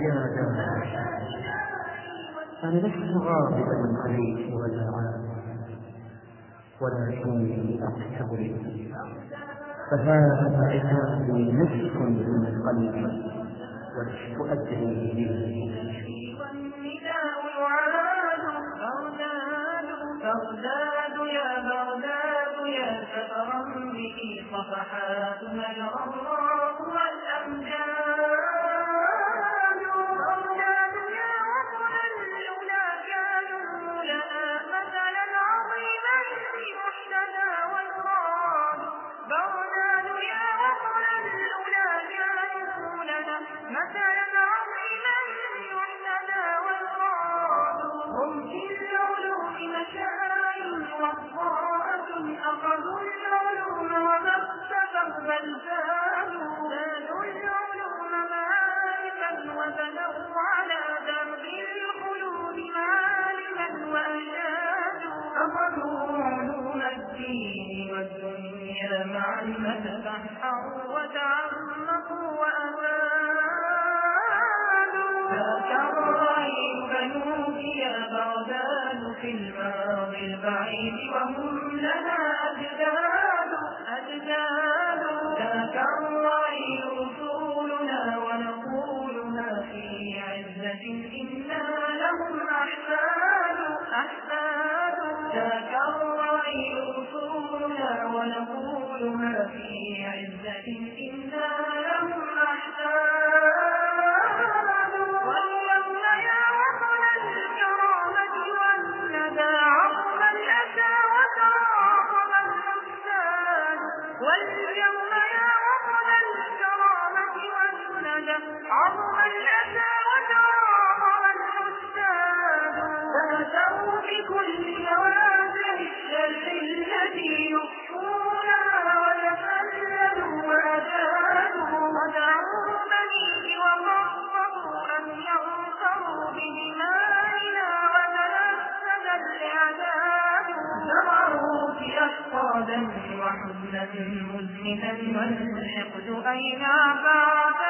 أجيادا أنا لست غاضبا عليك ولا عاد ولكني أقتبل فهذا عتابي نصف من قلبي ولست أدري به. والنداء يعاد بغداد بغداد يا بغداد يا سفرا به صفحات مجرى الله والأمجاد بل زادوا زادوا العلوم معارفا وبنوا على درب القلوب معالما وأشادوا أخذوا علوم الدين والدنيا معا فتبحروا وتعمقوا وأفادوا بنوك يا بغداد في الماضي البعيد وهم لنا أجداد. أجداد ذاك الرأي أصولنا ونقولنا في عزة إنا لهم أحفاد ذاك الرأي أصولنا ونقولها في عزة إنا لهم أحفاد واليوم يا وطن الكرامة والندى عظم الأسى وتعاظم الحساد واليوم وحزنا مزمنا والحقد أين فاعتدوا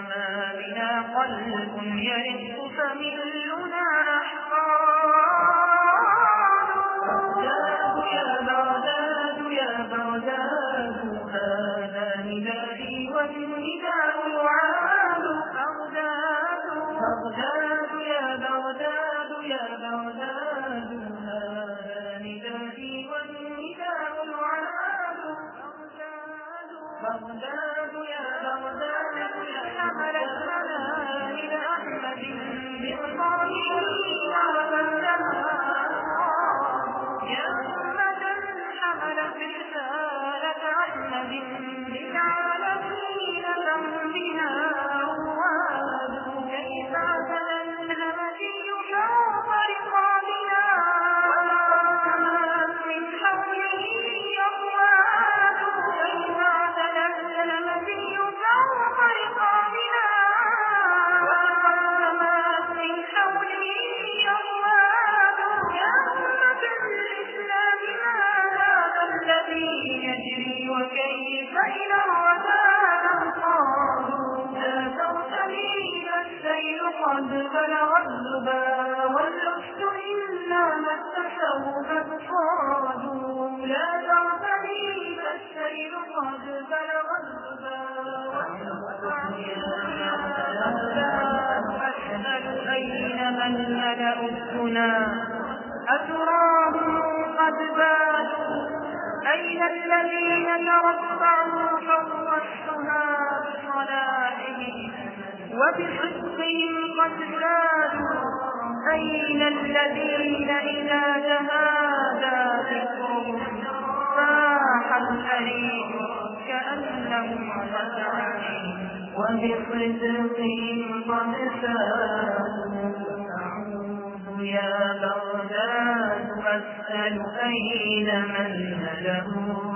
وما بنا قلب يرق فملنا أحقاد يا بغداد يا بغداد هذا ندائي والنداء يعاد. بغداد بغداد يا بغداد يا بغداد هذا ندائي والنداء بغداد بغداد يا حمل السلام ربنا والزبا واللحش إنا مسحه فبصاد لا تعتني فالسيل قد بلغ أشهد أين من ملأ أتراهم قد باتوا أين الذين ترفعوا حظ الشهادة وبصدقهم قد زادوا أين الذين إذا تهادى ذكرهم فاح الأليم كأنهم خزعين وبصدقهم قد أعوذ يا بغداد أسأل أين من له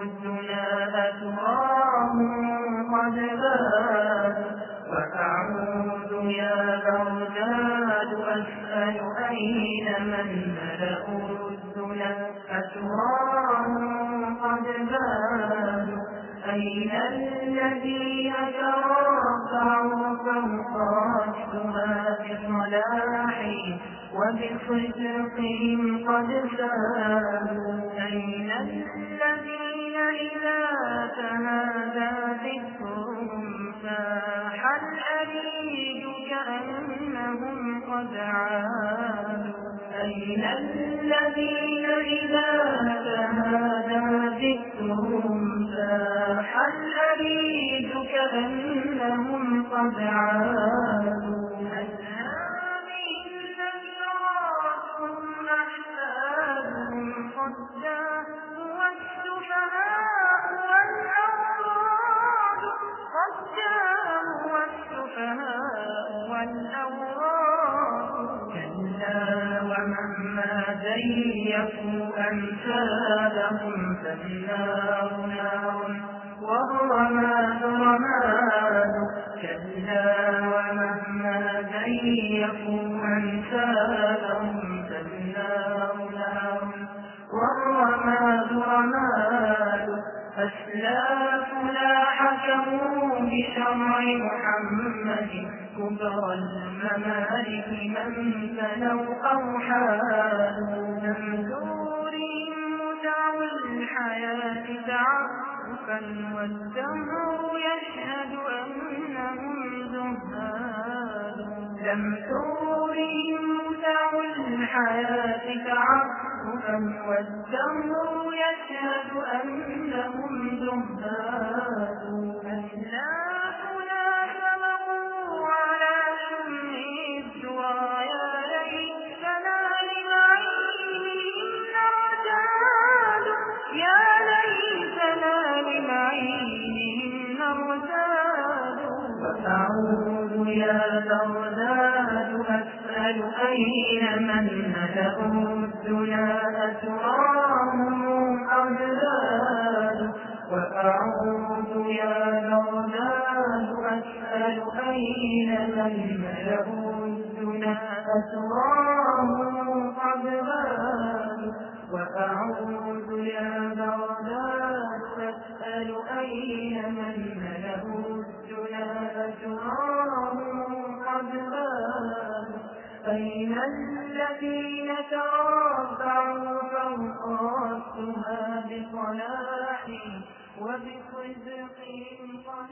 الدنا أتراهم قد بادوا وأعوذ يا بغداد أسأل أين من ملأوا الدنا أتراهم قد بادوا أين الذين ترفعوا فوق السماء بصلاحهم وبصدقهم قد سادوا. أين الذين إذا تهادى ذكرهم فاح الأريد كأنهم قد عادوا. أين الذين إذا تهادى ذكرهم فاح الأريد كأنهم قد زيفوا أمثالهم فالنار نار والرماد رماد ومهما نار والرماد رماد أسلافنا حكموا بشرع محمد كبر الممالك من بنوا أوحاد من دورهم متع الحياة تعرفا والدهر يشهد أنهم زهاد لم تورهم متع الحياة تعرفا والدهر يشهد أنهم زهاد يا بغداد أسأل أين من ملأوا الدنا أتراهم قد زادوا وأعوذ يا بغداد أسأل أين من ملأوا الدنا أتراهم قد زادوا وأعوذ يا أتراهم قد زادوا أين الذين ترفعوا فوق السها بصلاح وبصدقهم قد